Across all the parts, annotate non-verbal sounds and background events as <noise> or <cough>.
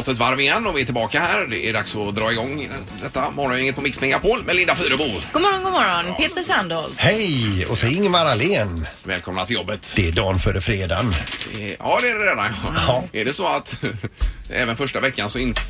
gått ett varv igen och vi är tillbaka här. Det är dags att dra igång detta morgongänget på Mix Megapol med Linda Fyrebo. God morgon, god morgon. Peter Sandholt. Hej! Och så Ingvar Ahlén. Välkomna till jobbet. Det är dagen före fredagen. Eh, Ja, det är det redan. Ja. Är det så att <laughs> även första veckan så inf-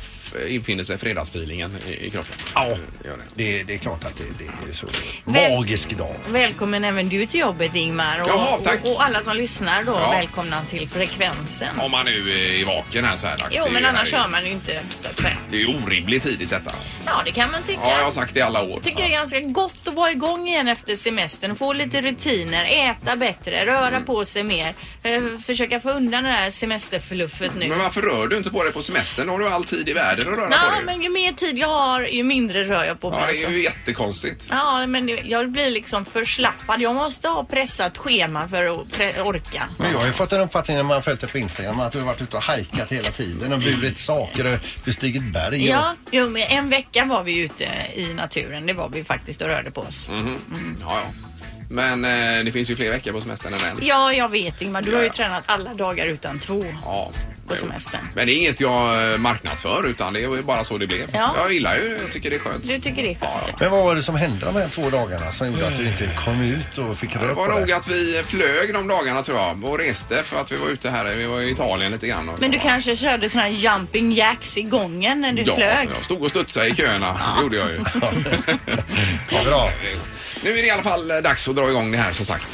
infinner sig fredagsfeelingen i, i kroppen? Ja, Gör det. det, är klart att det, det är så Väl- magisk dag. Välkommen även du till jobbet Ingmar. Och, Jaha, tack. Och, och alla som lyssnar då, Ja. välkomna till Frekvensen. Om man nu är vaken här så här dags. Jo, Det är men ju- annars hör man ju inte så att säga. Det är ju orimligt tidigt detta. Ja, det kan man tycka. Ja, jag har sagt det i alla år. Jag tycker det är ganska gott att vara igång igen efter semestern. Få lite rutiner, äta bättre, röra Mm. på sig mer. Eh, försöka få undan det här semesterfluffet nu. Men varför rör du inte på dig på semestern? Då har du all tid i världen att röra på dig. men ju mer tid jag har, ju mindre rör jag på mig. Ja, det alltså. är ju jättekonstigt. Ja, men det- jag blir liksom förslappad. Jag måste ha pressat schema för att pre- orka. Men jag har ju fått en uppfattning när man har följt det på Instagram att du har varit ute och hajkat hela tiden och burit saker och bestigit berg. och- Ja, jo, men en vecka var vi ute i naturen. Det var vi faktiskt och rörde på oss. Ja, ja. Men eh, det finns ju fler veckor på semestern än en. Ja, jag vet Ingmar. Du har ju Ja. tränat alla dagar utan två. Ja, På jo. semestern. Men det är inget jag eh, marknadsför utan det var ju bara så det blev. Ja. Jag gillar ju Jag tycker det är skönt. Du tycker det är skönt? ja. Men vad var det som hände de här två dagarna som gjorde att du inte kom ut och fick Det röra var på nog dig? att vi flög de dagarna tror jag och reste för att vi var ute här. Vi var i Italien lite grann. Men du kanske körde såna här jumping jacks i gången när du Ja, flög? jag stod och studsade i köerna. Det gjorde jag ju. Ja, bra. Nu är det i alla fall eh, dags att dra igång det här som sagt.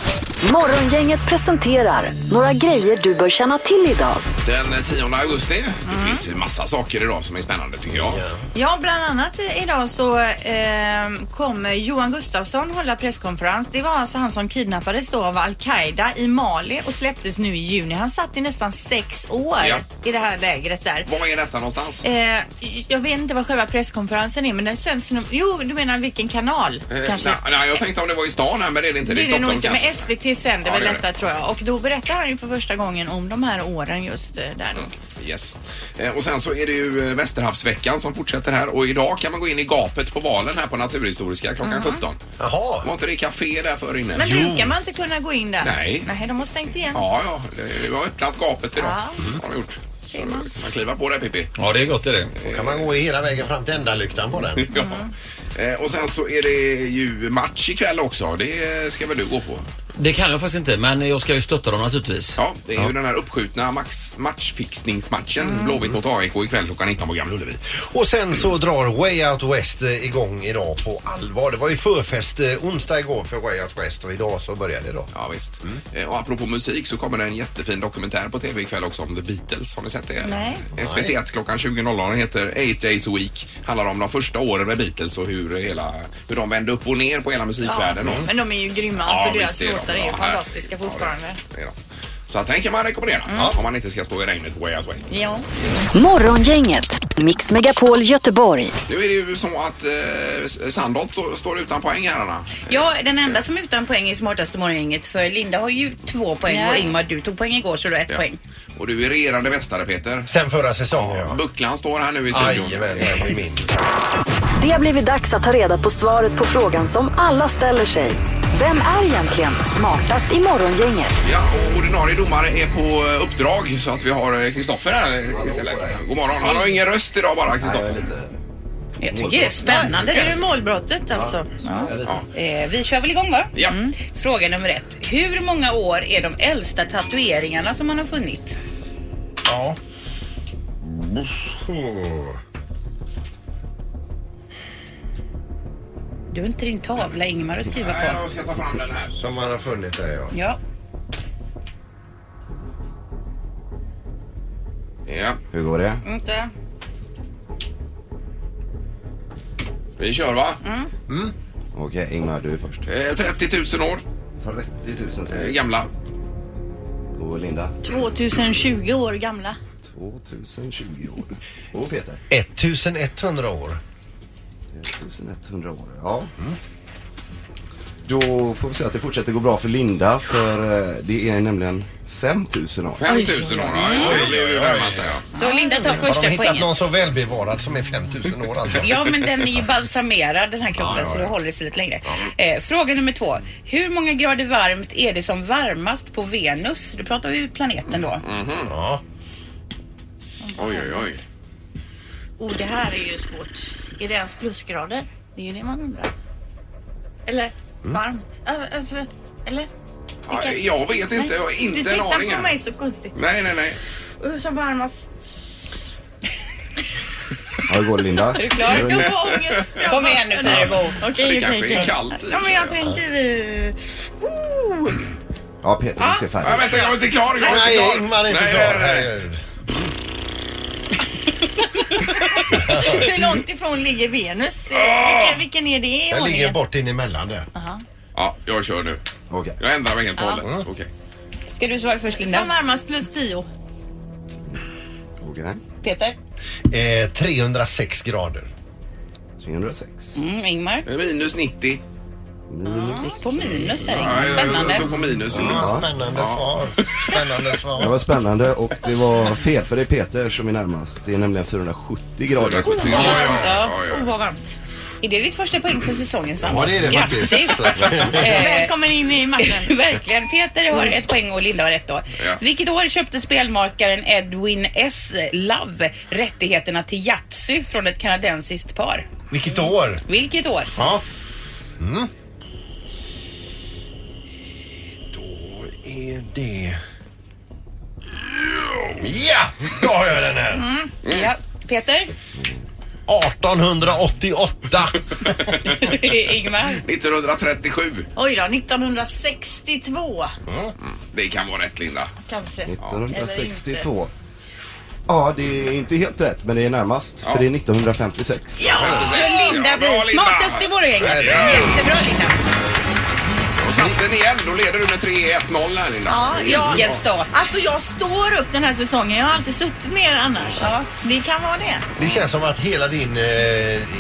Morgongänget presenterar några grejer du bör känna till idag. Den 10 augusti. Mm. Det finns ju massa saker idag som är spännande tycker jag. Ja, bland annat eh, idag så eh, kommer Johan Gustafsson hålla presskonferens. Det var alltså han som kidnappades då av Al-Qaida i Mali och släpptes nu i juni. Han satt i nästan sex år Ja. i det här lägret där. Var är detta någonstans? Eh, jag vet inte vad själva presskonferensen är men den sänds nog... Jo, du menar vilken kanal? Eh, kanske? nej, nej, jag tänkte om det var i stan här men det är det inte. Det är Det är det nog Stockholm inte, kanske. men SVT Ja, väl det gör detta tror jag. Och då berättar han ju för första gången om de här åren just eh, där då. Yes. Eh, Och sen så är det ju eh, Västerhavsveckan som fortsätter här och idag kan man gå in i gapet på valen här på Naturhistoriska klockan 17. Jaha. Var inte det café där för inne? Men brukar man inte kunna gå in där? Nej. Nej, de har stängt igen. Ja, ja. det- Vi har öppnat gapet idag. Ja. Har de gjort. Så man kliva på det Pippi. Ja, det är gott är det. Då kan man gå hela vägen fram till ändalyktan på den. <laughs> Ja. Eh, Och sen så är det ju match ikväll också. Det ska väl du gå på? Det kan jag faktiskt inte, men jag ska ju stötta dem naturligtvis. Ja, det är ju den här uppskjutna max matchfixningsmatchen. Blåvitt mot AIK ikväll klockan 19 på Gamla Ullevi. Och sen så drar Way Out West eh, igång idag på allvar. Det var ju förfest eh, onsdag igår för Way Out West och idag så börjar det då. Ja, visst. Eh, Och apropå musik så kommer det en jättefin dokumentär på tv ikväll också om The Beatles. Har ni sett det? Nej. SVT1 klockan 20.00. Den heter Eight Days a Week. Handlar om de första åren med Beatles och hur, hela, hur de vände upp och ner på hela musikvärlden. och- Men de är ju grymma. Ja, alltså visst deras är de. låtar är ju här- fantastiska fortfarande. Ja, det är de. Så den kan man rekommendera om man inte ska stå i regnet på Way Out West. Ja. Morgongänget, Mix Megapol Göteborg. Nu är det ju så att eh, Sandholt står, står utan poäng herrarna. Ja, den enda som är utan poäng är smartaste morgongänget för Linda har ju två poäng och Ingmar du tog poäng igår så du har ett Ja. poäng. Och du är regerande mästare Peter. Sen förra säsongen ja. Bucklan står här nu i studion. Jajamän, det blir min. Det har blivit dags att ta reda på svaret på frågan som alla ställer sig. Vem är egentligen smartast i morgongänget? Ja, och ordinarie domare är på eh, uppdrag så att vi har eh, Kristoffer här istället. God morgon. Han har ingen röst idag bara, Kristoffer. Jag tycker det är spännande. Är det. målbrottet alltså? Ja. Eh, vi kör väl igång va? Ja. Fråga nummer ett. Hur många år är de äldsta tatueringarna som man har funnit? Ja. Du har inte din tavla Ingmar att skriva Nej, på. Jag ska ta fram den här. Som man har funnit där ja. Ja. Ja, Hur går det? Inte. vi kör va? Okej, Ingmar, du är först. Eh, 30 000 år 30 000 eh, säger gamla. Och Linda? 2020 år gamla. 2020 år. Och Peter? 1100 år. 1100 år. Ja. Då får vi se att det fortsätter gå bra för Linda för eh, det är nämligen 5000 år. 5 000 år, ja just det. Då blir du närmast där ja. Så Linda tar Har de första hittat poängen. någon så välbevarad som är 5000 år alltså? Ja, men den är ju balsamerad den här kroppen Ja, ja, så ja. då håller det sig lite längre. Eh, fråga nummer två. Hur många grader varmt är det som varmast på Venus? Då pratar vi planeten då. Ja. Oj, oj, oj. Oh, det här är ju svårt. Är det ens plusgrader? Det är ju det man undrar. Eller varmt? Äh, Alltså, eller? Ja, Vilka- jag vet inte, jag har Du inte en tittar aning. på här. mig så konstigt. Nej, nej, nej. Uh, Som varmast. Ja, hur går det Linda? <laughs> Är du klar? Jag får ångest. Jag Kom bara- igen nu Fyrebo. Okej, Det okej, kanske är okej. kallt i Ja, men jag för sig. tänker... eh, Oh! Ja, Peter, du ser färdig. vänta, jag är inte klar. Jag är inte Nej, klar. Ingmar är inte Nej, klar. nej, nej. Herregud. Hur långt ifrån ligger Venus? Eh, Vilken, vilken är det i Den ligger ordningen? bort in emellan där. Ja, jag kör nu. Okej. Jag ändrar mig helt och hållet. Okej. Ska du svara först Linda? Som varmast plus 10. Okej. Peter? Eh, 306 grader. 306. Mm, Ingmar? Minus 90. Minus. Gick på minus där Ingmar. jag, jag Spännande. tog på minus. Ja, spännande svar. Spännande Det svar. var spännande och det var fel för det är Peter som är närmast. Det är nämligen 470 grader. 470 grader. Ja, ja, ja, Oh, ja. vad varmt. Är det ditt första poäng för säsongen Sandra? Ja, det är det Grattis. faktiskt. Eh, Välkommen in i matchen. <laughs> Verkligen. Peter har ett poäng och Linda har ett då. Ja. Vilket år köpte spelmakaren Edwin S. Love rättigheterna till Yatzy från ett kanadensiskt par? Vilket år? Vilket år? Ja. Är det... Ja, då har jag den här. Ja. Peter? 1888. <laughs> Ingmar? 1937. Oj då, 1962 Det kan vara rätt, Linda. kanske. 1962. Ja, det är inte helt rätt, men det är närmast. Ja. För det är 1956. Ja! Så Linda Ja, bra, blir Linda. smartast i. Verkligen. Jättebra Linda. Satt den igen. Då leder du med 3-1-0 här, Linda. Ja. Vilken start. Alltså jag står upp den här säsongen. Jag har alltid suttit ner annars. Ja. Det kan vara det. Det känns som att hela din, eh,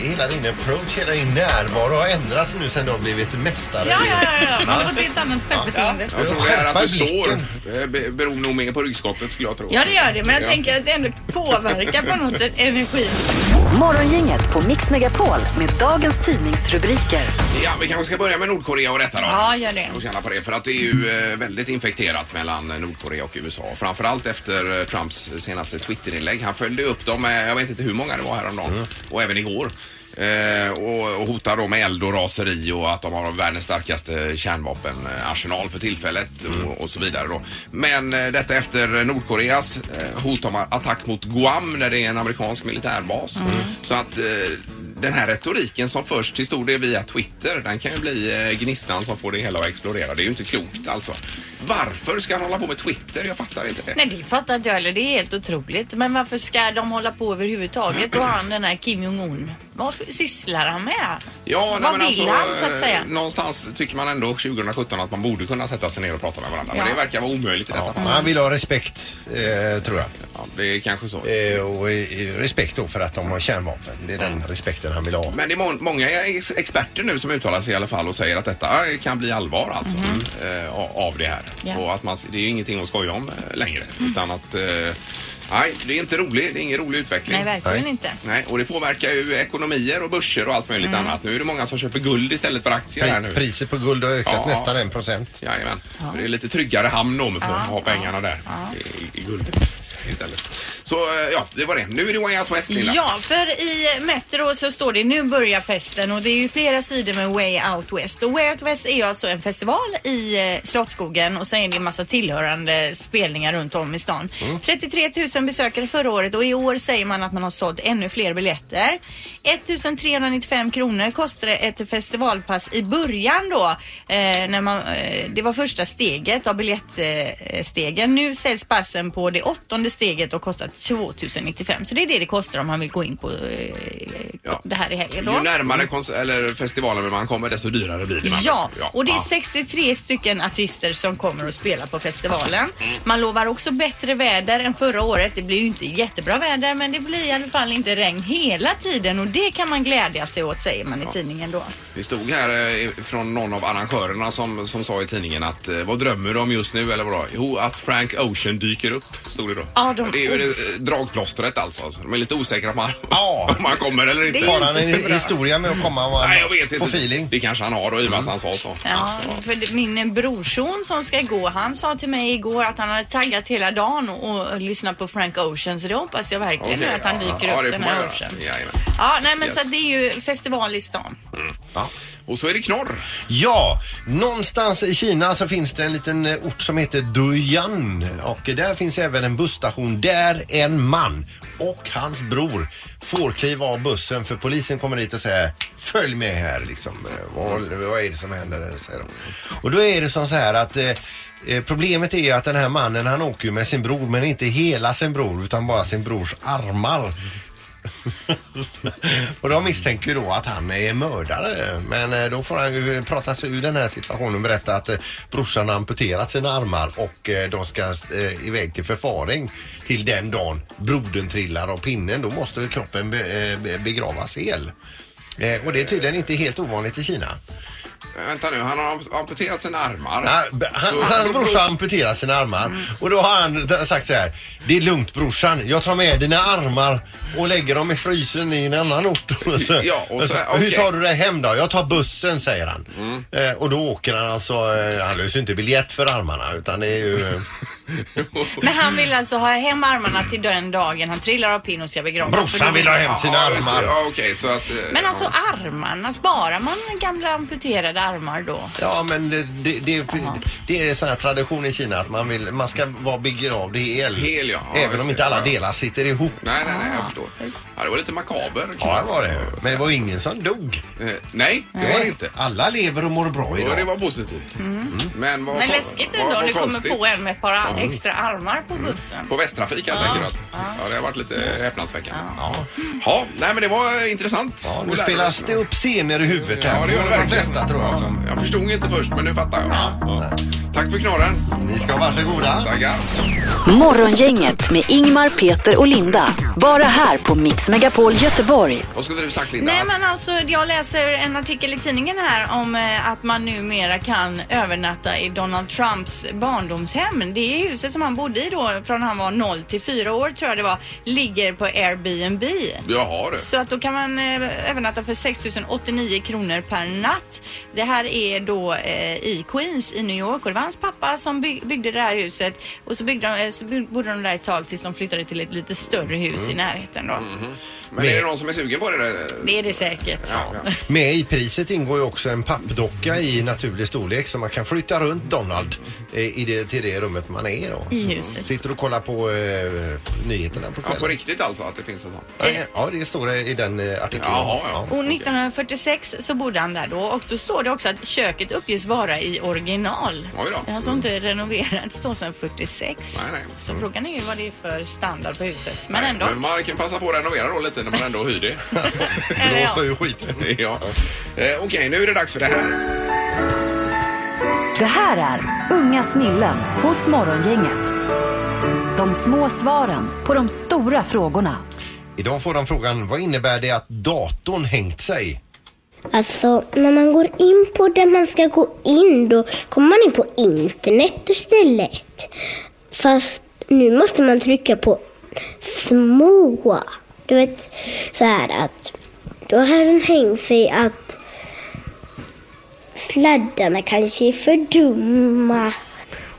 hela din approach, hela din närvaro har ändrats nu sen du har blivit mästare. Ja, ja, ja. ja. Man har fått ett helt annat självförtroende. Jag tror det är att du står. eh, be- Beror nog mer på ryggskottet skulle jag tro. Ja, det gör det. Men jag Ja. tänker att det ändå påverkar på något sätt energin. Morgongänget på Mix Megapol med dagens tidningsrubriker. Ja, vi kanske ska börja med Nordkorea och detta då. Ja, gör det. Och känna på det. För att det är ju eh, väldigt infekterat mellan Nordkorea och USA. Framförallt efter eh, Trumps senaste Twitterinlägg. Han följde upp dem med, jag vet inte hur många det var häromdagen. Och även igår. Eh, och, och hotar då med eld och raseri och att de har världens starkaste kärnvapenarsenal för tillfället och, och så vidare då. Men eh, detta efter Nordkoreas eh, hot om attack mot Guam där det är en amerikansk militärbas. Så att eh, den här retoriken som förs till stor del via Twitter, den kan ju bli eh, gnistan som får det hela att explodera. Det är ju inte klokt alltså. Varför ska han hålla på med Twitter? Jag fattar inte det. Nej, det fattar inte jag heller. Det är helt otroligt. Men varför ska de hålla på överhuvudtaget? Och han den här Kim Jong-Un, vad sysslar han med? Ja, Vad vill han, så att säga? eh, Någonstans tycker man ändå 2017 att man borde kunna sätta sig ner och prata med varandra. Ja. Men det verkar vara omöjligt i detta Ja, fall. han vill ha respekt, eh, tror jag. Ja, det är kanske så. Eh, och eh, respekt då för att de har kärnvapen. Det är den respekten han vill ha. Men det är må- många ex- experter nu som uttalar sig i alla fall och säger att detta kan bli allvar alltså eh, av det här. Ja. Och att man, det är ju ingenting att skoja om längre. Utan att, eh, nej, det är inte roligt. Det är ingen rolig utveckling. Nej, verkligen Nej. inte. Nej, och det påverkar ju ekonomier och börser och allt möjligt annat. Nu är det många som köper guld istället för aktier här nu. Pri- priset på guld har ökat Ja. nästan en procent. Jajamän. För Det är lite tryggare hamn om för att ha pengarna där i, i guldet istället. Så eh, ja, det var det. Nu är det Way Out West, Linda. Ja, för i Metro så står det nu börjar festen och det är ju flera sidor med Way Out West. Och Way Out West är ju alltså en festival i eh, Slottsskogen och sen är det en massa tillhörande spelningar runt om i stan. 33 000 besökare förra året och i år säger man att man har sålt ännu fler biljetter. 1395 kronor kostar ett festivalpass i början då. Eh, när man, eh, det var första steget av biljettstegen. Nu säljs passen på det åttonde steget och kostar 2095. Så det är det det kostar om man vill gå in på eh, Ja. det här i helgen Ju då. närmare kons- eller festivalen man kommer desto dyrare blir det. Ja, och det är Ja. 63 stycken artister som kommer att spela på festivalen. Man lovar också bättre väder än förra året. Det blir ju inte jättebra väder men det blir i alla fall inte regn hela tiden och det kan man glädja sig åt säger man i tidningen då. Det stod här eh, från någon av arrangörerna som, som sa i tidningen att eh, vad drömmer du om just nu eller vadå? Jo, att Frank Ocean dyker upp, stod det då. Ja, de- det är ju det dragplåstret alltså. Så De är lite osäkra på Ja. om han kommer eller inte. Har han en historia med att komma och Nej, jag vet få inte. feeling? Det kanske han har då, i och med att han sa så. Ja, för min brorson som ska gå, han sa till mig igår att han hade taggat hela dagen och, och lyssnat på Frank Ocean så det hoppas jag verkligen Okej, att han ja, dyker ja, upp den här. Ocean. Jajamän. Ja, nej men Yes. så det är ju festival i stan. Ja. Och så är det knorr. Ja, någonstans i Kina så finns det en liten eh, ort som heter Duyan och där finns även en busstation där en man och hans bror får kliva av bussen för polisen kommer dit och säger följ med här liksom. Eh, Vad, vad är det som händer? där?" säger de. Och då är det som så här att eh, eh, Problemet är att den här mannen han åker ju med sin bror men inte hela sin bror utan bara sin brors armar. <laughs> och de misstänker ju då att han är mördare. Men eh, då får han ju prata sig ur den här situationen och berätta att eh, brorsan har amputerat sina armar och eh, de ska iväg till förfaring till den dagen brodern trillar av pinnen. Då måste kroppen begravas hel. Och det är tydligen inte helt ovanligt i Kina. Vänta nu, han har amputerat sina armar. B- han, Så- hans brorsa har amputerat sina armar och då har han sagt så här. Det är lugnt brorsan, jag tar med dina armar och lägger dem i frysen i en annan ort. <laughs> Ja, och så- Hur okej. tar du dig hem då? Jag tar bussen säger han. Eh, och då åker han alltså, eh, han löser inte biljett för armarna utan det är ju... <laughs> <laughs> Men han vill alltså ha hem armarna till den dagen han trillar av pinn och ska begravas. Brorsan vill ha hem sina Ja, det. armar. Ja, okej, så att... eh, Men alltså ja. armarna, sparar man gamla amputerade armar då? Ja men det, det, det, det är sån här tradition i Kina att man, vill, man ska vara begravd hel. Hel, ja. Ja, Även just om det. inte alla Ja, ja. delar sitter ihop. Nej, nej, nej, jag förstår. Ja, det var lite makaber. Ja det var det. Men det var ingen som dog. Eh, Nej, det var det inte. Alla lever och mår bra Och det idag. var positivt. Men vad Men läskigt vad- ändå om vad det kommer konstigt. på en med ett par ar- extra armar på bussen. På Västtrafik jag tänker att. Ja, det har varit lite häpnadsväckande. Ja. ja, nej men det var intressant. Ja, nu spelas det upp scener i huvudet här Ja, det gör det verkligen. flesta tror jag. Som. Jag förstod inte först, men nu fattar jag. Ja. Tack för knorren. Ni ska vara varsågoda. Tackar. Morgongänget med Ingmar, Peter och Linda. Bara här på Mix Megapol Göteborg. Vad skulle du sagt Linda? Nej men alltså jag läser en artikel i tidningen här om eh, att man numera kan övernatta i Donald Trumps barndomshem. Det är huset som han bodde i då från han var 0 till 4 år tror jag det var, ligger på Airbnb. Jaha du. Så att då kan man eh, övernatta för 6 089 kronor per natt. Det här är då eh, i Queens i New York och det var hans pappa som by- byggde det här huset och så, byggde de, eh, så bodde de där ett tag tills de flyttade till ett lite större hus i närheten då. Men är det någon som är sugen på det? Det är det säkert. Ja, ja. Med i priset ingår ju också en pappdocka i naturlig storlek så man kan flytta runt Donald eh, i det, till det rummet man är då. I huset. Sitter och kollar på eh, nyheterna på ja, på kvällen. riktigt alltså att det finns en sån? Ja, ja, det står det i den eh, artikeln. Jaha, ja. Och 1946 så bodde han där då och då står det också att köket uppges vara i original. Oj då. Det har alltså inte renoverats då sedan 46. Nej, nej. Så frågan är ju vad det är för standard på huset. Men ändå. Men man kan passa på att renovera då lite när man ändå hyr det. <laughs> Eller ja. Blåser ju skiten. ja. Eh, Okej, nu är det dags för det här. Det här är Unga snillen hos Morgongänget. De små svaren på de stora frågorna. Idag får de frågan, vad innebär det att datorn hängt sig? Alltså, när man går in på där man ska gå in, då kommer man in på internet istället. Fast nu måste man trycka på små. Du vet, så här att då har den hängt sig att sladdarna kanske är för dumma.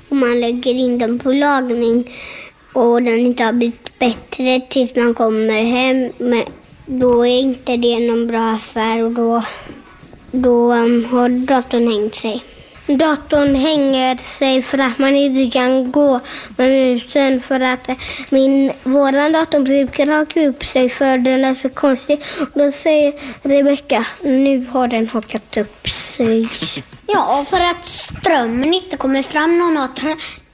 Om man lägger in dem på lagning och den inte har blivit bättre tills man kommer hem, men då är inte det någon bra affär och då, då um, har datorn hängt sig. Datorn hänger sig för att man inte kan gå med musen för att min, våran dator brukar haka upp sig för den är så konstig. Och då säger Rebecka, nu har den hakat upp sig. <laughs> Ja, för att strömmen inte kommer fram. Någon har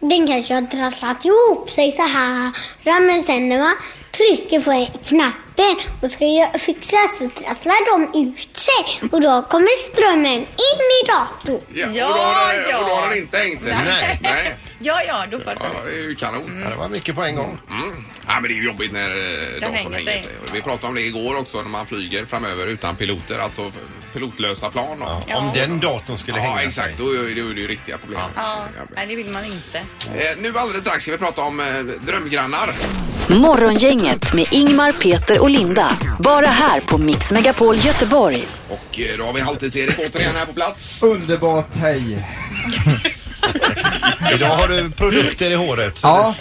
den kanske har trasslat ihop sig så här. Men sen när man trycker på knappen och ska jag fixa så trasslar de ut sig. Och då kommer strömmen in i datorn. Ja, Ja, och, då har det, ja. och då har den inte hängt sig. Nej. Nej. <laughs> Ja, ja, då fattar Ja, jag. det är ju kanon. Ja, det var mycket på en gång. Mm. Ja, men det är ju jobbigt när eh, datorn hänger hänger sig. sig. Vi pratade om det igår också när man flyger framöver utan piloter, alltså f- pilotlösa plan. Och, Om den datorn skulle Ja, hänga exakt. sig. Då är det då är det ju riktiga problem. Ja, nej, det vill man inte. Eh, nu alldeles strax ska vi prata om eh, drömgrannar. Morgongänget med Ingmar, Peter och Linda. Bara här på Mix Megapol Göteborg. Och eh, då har vi Halvtids-Erik återigen här på plats. Underbart, hej. <laughs> Idag har du produkter i håret. Ja.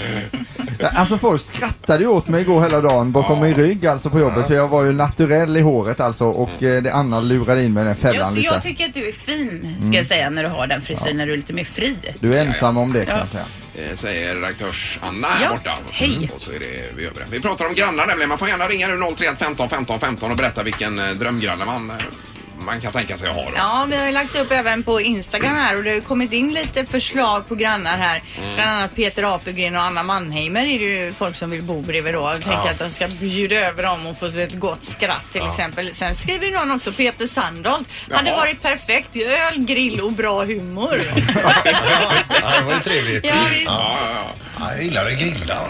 Alltså folk skrattade ju åt mig igår hela dagen bakom min rygg alltså på jobbet för jag var ju naturell i håret alltså och eh, det Anna lurade in mig i den Ja, fällan så lite. jag tycker att du är fin, ska jag säga, när du har den frisyren, när du är lite mer fri. Du är ensam om det kan Ja. jag säga. Eh, Säger redaktörs-Anna här Ja, borta. hej. Och så är det vi övriga. Vi pratar om grannar nämligen. Man får gärna ringa nu 031 15 15 15 och berätta vilken eh, drömgranne man, eh, man kan tänka sig att ha. Då. Ja, vi har ju lagt upp även på Instagram här och det har kommit in lite förslag på grannar här. Bland annat Peter Apelgren och Anna Mannheimer är det ju folk som vill bo bredvid då. Och tänker att de ska bjuda över dem och få sig ett gott skratt till exempel. Sen skriver någon också Peter Sandholt. Hade Jaha. varit perfekt. Öl, grill och bra humor. <laughs> Ja, det var ju trevligt. Ja, visst. Ja, ja, Ja, jag gillar att grilla. ja.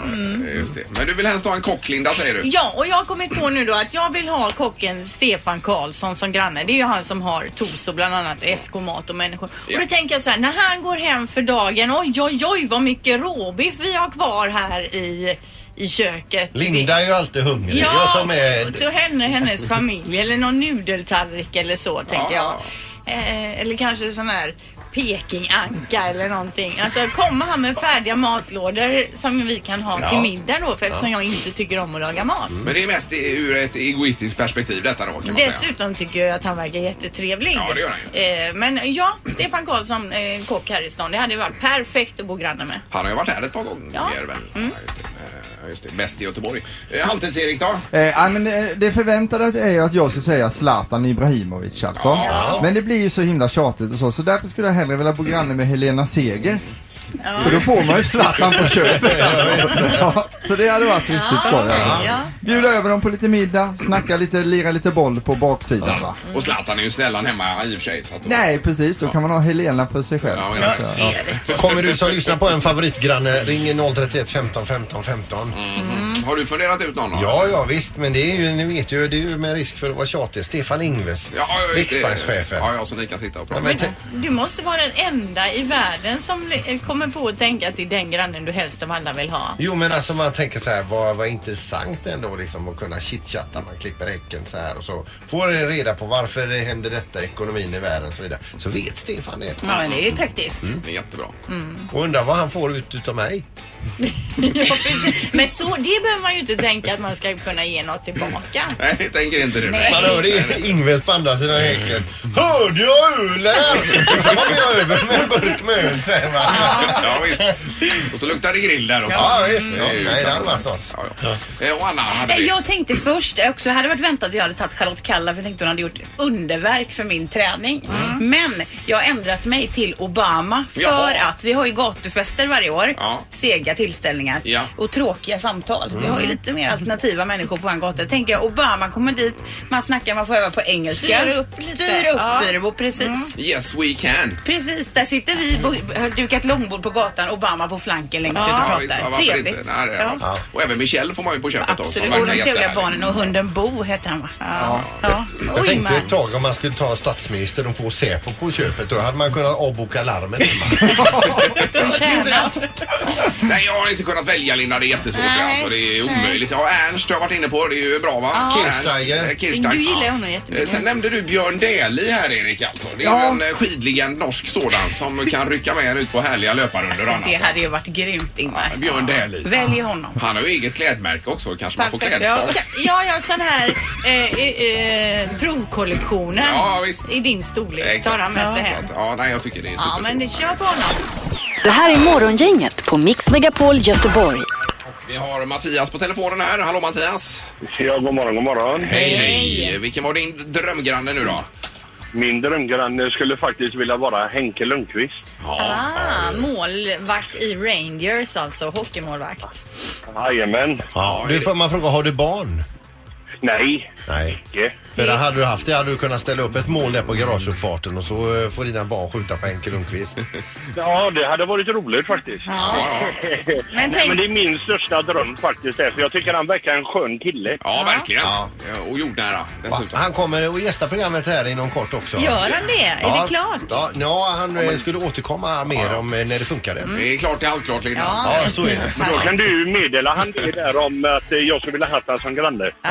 Just det. Men du vill helst ha en kock, Linda, säger du? Ja, och jag har kommit på nu då att jag vill ha kocken Stefan Karlsson som granne. Det är ju han som har Toso, bland annat SK Mat och människor. Ja. Och då tänker jag så här, när han går hem för dagen, oj, oj, oj, vad mycket råbiff vi har kvar här i, i köket. Linda är ju alltid hungrig. Jag tar med... till henne, hennes familj eller någon nudeltallrik eller så tänker Ja. jag. Eh, eller kanske sån här Pekinganka eller någonting. Alltså kommer han med färdiga matlådor som vi kan ha till middag då för eftersom jag inte tycker om att laga mat. Men det är mest i- ur ett egoistiskt perspektiv detta då, kan man säga. Dessutom tycker jag att han verkar jättetrevlig. Ja, det gör han ju. Eh, men ja, Stefan Karlsson, eh, kock här i stan. Det hade varit perfekt att bo granne med. Han har ju varit här ett par gånger Ja. väl? Ja, just det. Eh, Just det. Bäst i Göteborg. Eh, Halvtids-Erik då? Eh, ja, men det, det förväntade är ju att jag ska säga Zlatan Ibrahimovic alltså. Ja. Men det blir ju så himla tjatigt och så, så därför skulle jag hellre vilja bo granne med Helena Seger. För då får man ju Zlatan på köpet <laughs> alltså. ja, Så det hade varit riktigt skoj alltså. Ja. Bjuda över dem på lite middag, snacka lite, lira lite boll på baksidan va. Och Zlatan är ju sällan hemma i och för sig. Så att Nej precis, då kan man ha Helena för sig själv. Ja, Så ja. att, ja. Kommer du som lyssnar på en favoritgranne, ring 031 15 15 15. Mm. Har du funderat ut någon? då? Ja, ja visst, men det är ju, ni vet ju, det är ju med risk för att vara tjatig. Stefan Ingves, Ja, ja, riksbankschefen. Ja, ja, så ni kan sitta och prata. Ja, men Du måste vara den enda i världen som li- kommer på att tänka att det är den grannen du helst av alla vill ha. Jo men alltså man tänker så här, vad, vad intressant ändå liksom att kunna chitchatta. Man klipper häcken så här och så får det reda på varför det händer detta, ekonomin i världen och så vidare. Så vet Stefan det. Ja, men det är praktiskt. Det är jättebra. Och undrar vad han får ut utav mig. <laughs> Ja, precis. Men så, det behöver man ju inte tänka att man ska kunna ge något tillbaka. Nej, jag tänker inte du. Man hör det Ingves på andra sidan häcken. Hörde jag ölen? Så kommer jag över med en burk med öl säger man. Ja, visst. Och så luktar det grill där också. Ja visst, ja, Det är ju nej det hade varit något. Ja, ja. Eh, Och Anna, hade Nej, vi? Jag tänkte först också, jag hade varit väntat att jag hade tagit Charlotte Kalla för jag tänkte hon hade gjort underverk för min träning. Men jag har ändrat mig till Obama för Jaha. att vi har ju gatufester varje år. Ja. Sega tillställningar Ja. och tråkiga samtal. Vi har ju lite mer alternativa människor på en gata. Tänker jag, Obama kommer dit, man snackar, man får öva på engelska. Styr upp lite. Styr upp Ja. Fyrebo, precis. Yes, we can. Precis, där sitter vi, bo- har dukat långbord på gatan, Obama på flanken längst ut och Ja, visst, ja, pratar. varför Trevligt. inte? Nej, det är det. Ja. Och även Michelle får man ju på köpet som Absolut, verkar och de trevliga jättehärlig. barnen och hunden Bo heter han va? Ja. ja. Jag Oj, tänkte man. ett tag om man skulle ta statsministern och få Säpo på köpet. Då hade man kunnat avboka larmen hemma. <laughs> Tjänat. Nej, jag har inte kunnat välja Linda. Det är jättesvårt. Nej. Alltså, det är omöjligt. Ja, Ernst har jag varit inne på. Det är ju bra va? Kirchsteiger. Eh, Kirchsteiger. Du gillar Ja. honom jättemycket. Eh, Sen nämnde du Björn Dählie här Erik alltså. Det är Ja. ju en eh, skidligand norsk sådan som kan rycka med en ut på härliga löparrundor och Så annat. det hade ju varit grymt Ingmar. Ja, Björn Dählie. Välj honom. Han har ju eget klädmärke också. Kanske man får Perfekt. klädspons. Ja, ja, sån här eh, eh, eh, provkollektionen Ja, visst. i din storlek Exakt. tar han med sig hem. Ja, nej, jag tycker det är Ja, men det kör på honom. Det här är Morgongänget på Mix Megapol Göteborg. Vi har Mattias på telefonen här. Hallå Mattias! Ja, god morgon, god morgon. Hej, hej! Vilken var din drömgranne nu då? Min drömgranne skulle faktiskt vilja vara Henke Lundqvist. Ah, målvakt i Rangers alltså, hockeymålvakt. Jajamän. Ja, får man fråga, har du barn? Nej, Nej. icke. För där hade du haft det hade du kunnat ställa upp ett mål där på garageuppfarten och så eh, får dina barn skjuta på Henke Lundqvist. <laughs> Ja, det hade varit roligt faktiskt. Ja. <laughs> Men Men, tänk- men det är min största dröm faktiskt. det, För jag tycker han verkar en skön kille. Ja, verkligen. Ja. Och jordnära dessutom. Han kommer att gästa programmet här inom kort också. Gör han det? Är det klart? Ja, ja han eh, skulle återkomma mer om eh, när det funkade. Det är klart, det är allt klart Linda. Ja. Ja, så är det. Men då kan du meddela han det där om att eh, jag skulle vilja ha han som granne. Ja,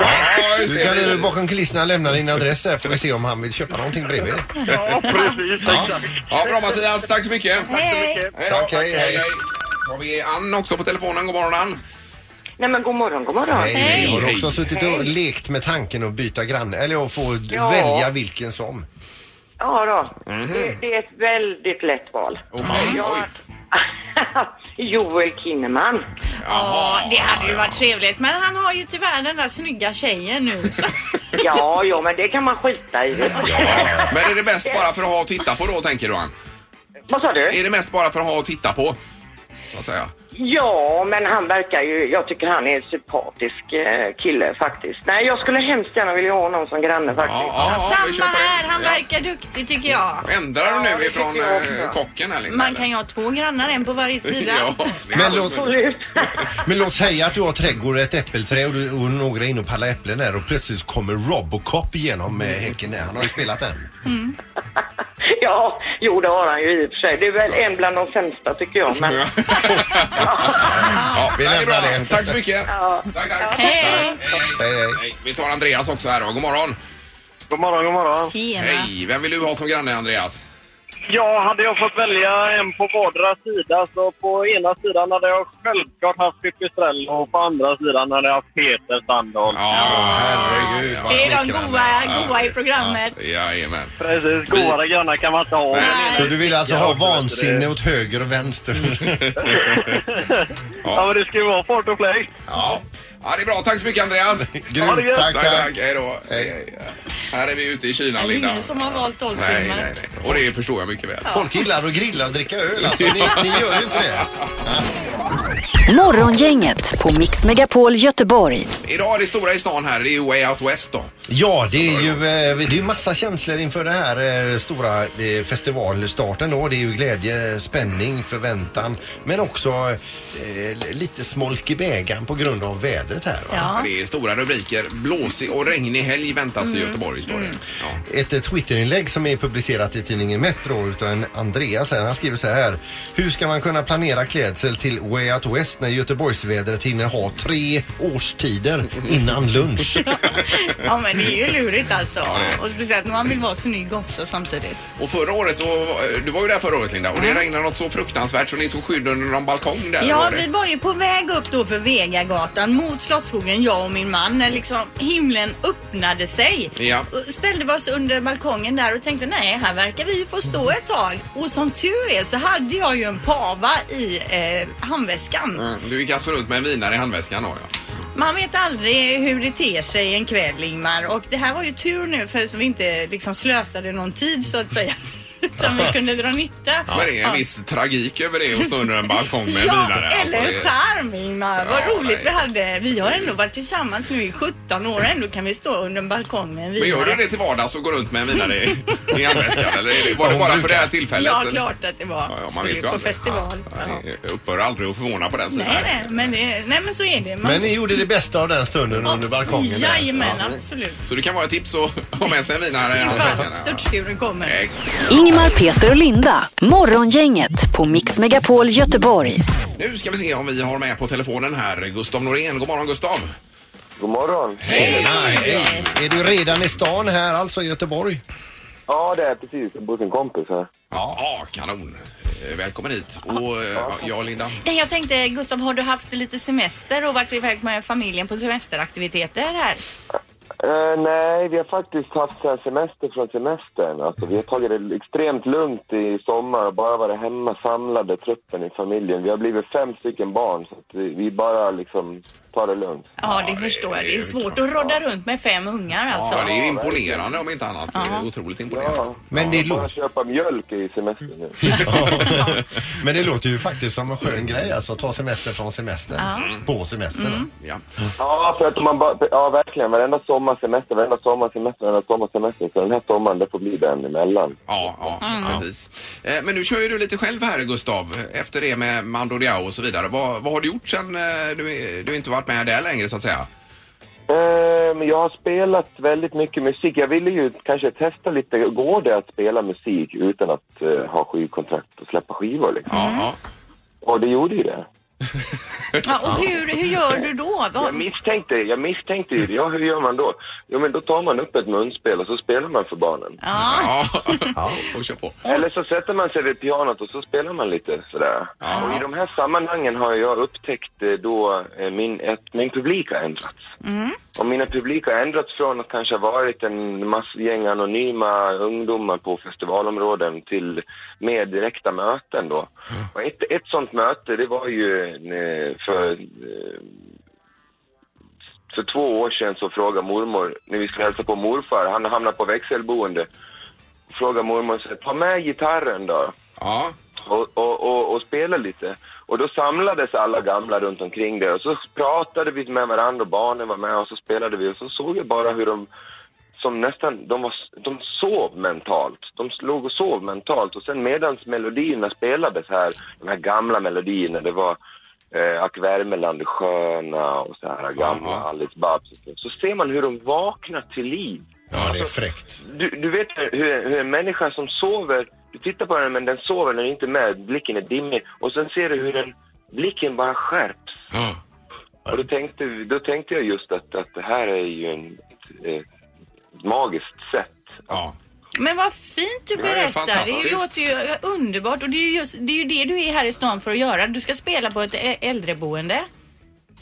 just Du kan eh, bakom kulisserna lämna din adress här får vi se om han vill köpa någonting bredvid. Ja, precis. Exakt. Ja, bra Mattias, tack så mycket. Hej! Hej då. Tack, hej, hej. Så har vi Ann också på telefonen. God morgon Ann. Nej men god morgon, god morgon. Hej. Hej. Har du också Hej. suttit och lekt med tanken att byta granne eller att få Ja. välja vilken som? Ja då. det, det är ett väldigt lätt val. Okej. Jag... Oj. <laughs> Joel Kinnaman. Ja, det hade ju varit trevligt. Men han har ju tyvärr den där snygga tjejen nu. Så. <laughs> Ja, ja, men det kan man skita i. Men är det bäst bara för att ha och titta på då, tänker du? Vad sa du? Är det mest bara för att ha och titta på? Så att säga. Ja, men han verkar ju... Jag tycker han är en sympatisk eh, kille faktiskt. Nej, jag skulle hemskt gärna vilja ha någon som granne faktiskt. Ja, vi Samma köper det. här, han Ja. verkar duktig tycker jag. Ändrar du Ja, nu det ifrån tycker jag eh, kocken här Linda? Man eller? kan ju ha två grannar, en på varje <laughs> sida. Ja, Men låt, Absolut. <laughs> men låt säga att du har trädgård och ett äppelträd och, du, och några är inne och pallar äpplen där och plötsligt kommer Robocop igenom med häcken där. Han har ju spelat den. <laughs> ja, jo det har han ju i och för sig. Det är väl en bland de sämsta tycker jag. Men... ja, <laughs> vi lämnar bra. det. Tack så mycket. Ja. Tack, tack. Hej. Hej, Hej, hej. hej. Vi tar Andreas också här då. God morgon. God morgon, god morgon. Tjena. Hej. Vem vill du ha som granne, Andreas? Ja, hade jag fått välja en på vardera sida så på ena sidan hade jag självklart haft Pippi Strell och på andra sidan hade jag haft Peter Sandholt. Herregud vad Det är de smickrande. goa, goa i programmet. Jajamän. Precis, godare grannar kan man inte ha. Så du vill alltså ha Ja, vansinne åt höger och vänster? <laughs> Ja, men det ska ju vara fart och fläkt. Ja. Ja, det är bra. Tack så mycket, Andreas. <laughs> Det Grymt, gött. tack, Tack, tack. tack. Hej då. Hej. Här är vi ute i kylan, Det är Linda. ingen som har valt oss Nej, nej, nej. Och det förstår jag mycket väl. Folk gillar att grilla och dricka öl alltså. <laughs> Ni, ni gör ju inte det. <laughs> Morgongänget på Mix Megapol Göteborg. Idag är det stora i stan här. Det är Way Out West då. Ja, det är ju eh, det är ju massa känslor inför den här eh, stora eh, festivalstarten då. Det är ju glädje, spänning, förväntan men också eh, lite smolk i bägaren på grund av vädret här. Va? Ja. Det är stora rubriker. Blåsig och regnig helg väntas Mm. i Göteborg, står det. Ja. Ett eh, Twitterinlägg som är publicerat i tidningen Metro utan Andreas här. Han skriver så här. Hur ska man kunna planera klädsel till Way Out West när Göteborgsvädret hinner ha tre årstider innan lunch? <laughs> Ja men det är ju lurigt alltså. Och speciellt när man vill vara snygg också samtidigt. Och förra året, och, du var ju där förra året Linda, och det regnade något så fruktansvärt så ni tog skydd under någon balkong där. Ja, var det? vi var ju på väg upp då för Vegagatan mot Slottsskogen, jag och min man, när liksom himlen öppnade sig. Ja. Och Ställde vi oss under balkongen där och tänkte nej, här verkar vi ju få stå ett tag. Och som tur är så hade jag ju en pava i eh, handväskan. Mm, Du gick alltså runt med en vinare i handväskan då ja. Man vet aldrig hur det ter sig en kväll Ingmar och det här var ju tur nu för så vi inte liksom slösade någon tid så att säga. <laughs> Utan vi kunde dra nytta. Men det är en viss tragik över det att stå under en balkong med en <laughs> Ja, vinare. eller alltså, en det- charm Ingmar. Vad Ja, roligt nej. vi hade. Vi har ändå varit tillsammans nu i 17 år ändå kan vi stå under en balkong med en Men gör du vinare. det till vardags och går runt med en vinare i, i handväskan eller är det- var det bara för det här tillfället? Ja, eller? klart att det var. Ja, ja, man vet ju på aldrig. festival. Ja, Ja. jag upphör aldrig att förvåna på den sidan. Nej, nej, men, det, nej, men så är det. Man, Men ni gjorde det bästa av den stunden under balkongen där. Jajamän, absolut. Så det kan vara ett tips att ha med sig en vinare i handväskan. ja. störtskuren kommer. Exakt. Ingmar, Peter och Linda. Morgongänget på Mix Megapol Göteborg. Nu ska vi se om vi har med på telefonen här Gustav Norén. God morgon Gustav! God morgon. Nej, är du redan i stan här alltså i Göteborg? Ja, det är precis. Jag bor hos en kompis här. Ja, kanon. Välkommen hit. Och eh, ja, Linda? Nej, jag tänkte Gustav, har du haft lite semester och varit iväg med familjen på semesteraktiviteter här? Eh, nej, vi har faktiskt haft så här semester från semestern. Alltså, vi har tagit det extremt lugnt i sommar och bara varit hemma samlade truppen i familjen. Vi har blivit fem stycken barn så att vi, vi bara liksom tar det lugnt. Ja, det förstår jag. Det är svårt att rodda runt med fem ungar alltså. Ja, det är ju imponerande om inte annat. Det är otroligt imponerande. Men det Bara köpa mjölk i semestern nu. <laughs> Men det låter ju faktiskt som en skön grej alltså, ta semester från semestern. På semestern. Ja. Ja, för att man bara, ja verkligen. Varenda sommarsemester, varenda sommarsemester, varenda sommarsemester. Så den här sommaren, det får bli den emellan. Ja, ja precis. Eh, Men nu kör ju du lite själv här Gustav, efter det med Mando Diao och så vidare. Vad, vad har du gjort sen eh, du, du inte varit med där längre så att säga? Eh, jag har spelat väldigt mycket musik. Jag ville ju kanske testa lite, går det att spela musik utan att eh, ha skivkontrakt och släppa skivor liksom? Ja, Och det gjorde ju det. Ja, och hur, hur gör du då? Jag misstänkte, jag misstänkte ju det. Ja, hur gör man då? Jo, men då tar man upp ett munspel och så spelar man för barnen. ja. ja. <laughs> och kör på. Eller så sätter man sig vid pianot och så spelar man lite sådär. Och i de här sammanhangen har jag upptäckt eh, då eh, min, att min publik har ändrats. Och mina publik har ändrats från att kanske ha varit en massgäng anonyma ungdomar på festivalområden till mer direkta möten då. Och ett, ett sånt möte, det var ju eh, för, eh, för två år sedan så frågade mormor, när vi skulle hälsa på morfar, han hamnade på växelboende, frågade mormor ta med gitarren då. Ja. Och, och, och, och spela lite. Och då samlades alla gamla runt omkring det och så pratade vi med varandra och barnen var med och så spelade vi och så såg jag bara hur de som nästan, de, var, de sov mentalt. De låg och sov mentalt och sen medans melodierna spelades här, de här gamla melodierna, det var eh, Ack Värmeland är sköna och så här gamla Alice Babs. Så ser man hur de vaknar till liv. Ja, det är fräckt. Du, du vet hur, hur en människa som sover, du tittar på den men den sover, den är inte med, blicken är dimmig och sen ser du hur den, blicken bara skärps. Och då tänkte, då tänkte jag just att, att det här är ju en, ett, ett magiskt sätt. Ja. Men vad fint du Ja, det är berättar. Det, låter ju underbart och det är ju, just, det är ju det du är här i stan för att göra. Du ska spela på ett äldreboende.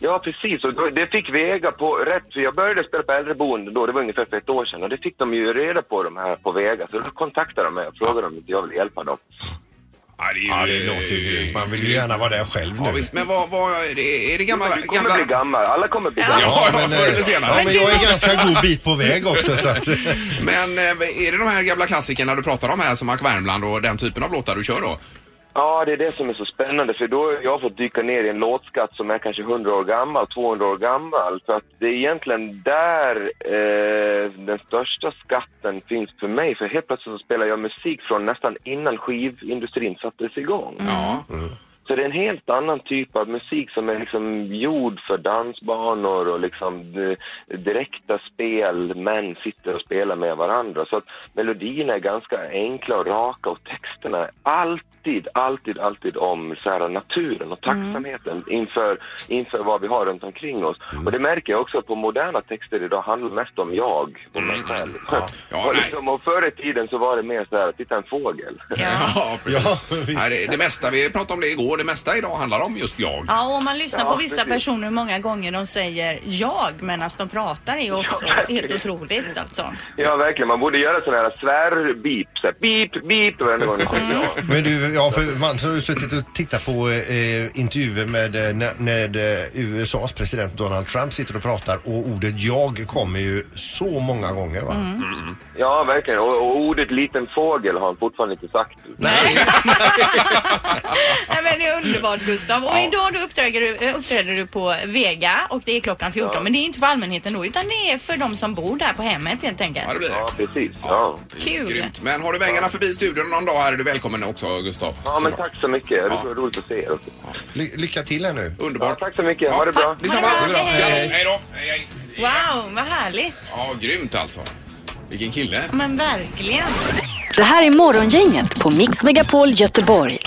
Ja, precis. Och då, det fick Vega på rätt, för jag började spela på äldreboende då, det var ungefär för ett år sedan, och det fick de ju reda på de här på Vega. Så då kontaktade de mig och frågade om inte jag ville hjälpa dem. Ja, det, är ju, Ja, det låter ju grymt. Man vill ju gärna vara där själv nu. Ja, visst, men vad, vad är det, är det gamla... Du kommer gamla... bli gammal, alla kommer bli gamla. Ja, men, förr eller eh, senare. ja, men jag är ganska god bit på väg också så att... <laughs> Men eh, är det de här gamla klassikerna du pratar om här som Ack Värmland och den typen av låtar du kör då? Ja, det är det som är så spännande för då har jag fått dyka ner i en låtskatt som är kanske 100 år gammal, 200 år gammal. För att det är egentligen där eh, den största skatten finns för mig. För helt plötsligt så spelar jag musik från nästan innan skivindustrin sattes igång. Ja. Så det är en helt annan typ av musik som är liksom gjord för dansbanor och liksom eh, direkta spel, män sitter och spelar med varandra. Så att melodierna är ganska enkla och raka och texterna är alltid, alltid, alltid om så här, naturen och tacksamheten inför, inför vad vi har runt omkring oss. Och det märker jag också på moderna texter idag handlar mest om jag och mig själv. <laughs> och, liksom, och förr i tiden så var det mer så här, titta en fågel. Ja, <laughs> precis. Nej, det, det mesta, vi pratade om det igår, det mesta idag handlar om just jag. Ja, och man lyssnar Ja, på vissa precis. personer hur många gånger de säger jag medan de pratar är ju också helt otroligt alltså. Ja, verkligen. Man borde göra sådana här svär-beep. Så här, beep, beep varenda gång ja. Men du, ja för man har ju suttit och tittat på eh, intervjuer med, eh, när, när eh, USAs president Donald Trump sitter och pratar och ordet jag kommer ju så många gånger va? Ja, verkligen. Och, och ordet liten fågel har han fortfarande inte sagt. Nej, <laughs> men det är underbart Gustav. Och idag då uppträder du, eh, uppträder du på Vega och det är klockan 14. Ja. Men det är inte för allmänheten då utan det är för de som bor där på hemmet helt enkelt. Ja, det blir det. Ja, precis. Ja. Kul. Grymt. Men har du vägarna förbi studion någon dag här är du välkommen också Gustav. Ja, men tack så mycket. Det var roligt att se er också. Ly- lycka till här nu. Underbart. Ja, tack så mycket. Ha det bra. Detsamma. Ha det bra. Hej. Hej. Hej då. Hej, hej. Wow, vad härligt. Ja, grymt alltså. Vilken kille. Men verkligen. Det här är Morgongänget på Mix Megapol Göteborg.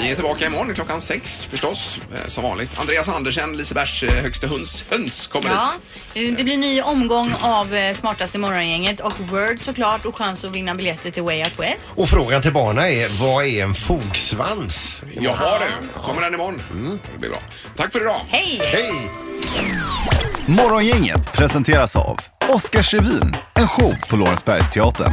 Vi är tillbaka imorgon klockan sex förstås, eh, som vanligt. Andreas Andersen, Lisebergs eh, högste höns, höns kommer Ja, hit. det blir ny omgång av eh, Smartaste morgongänget och Word såklart och chans att vinna biljetter till Way Out West. Och frågan till barnen är, vad är en fogsvans? Jaha du, kommer den imorgon? Det blir bra. Tack för idag. Hej! Hej! Morgongänget presenteras av Oscarsrevyn, en show på Lorensbergsteatern.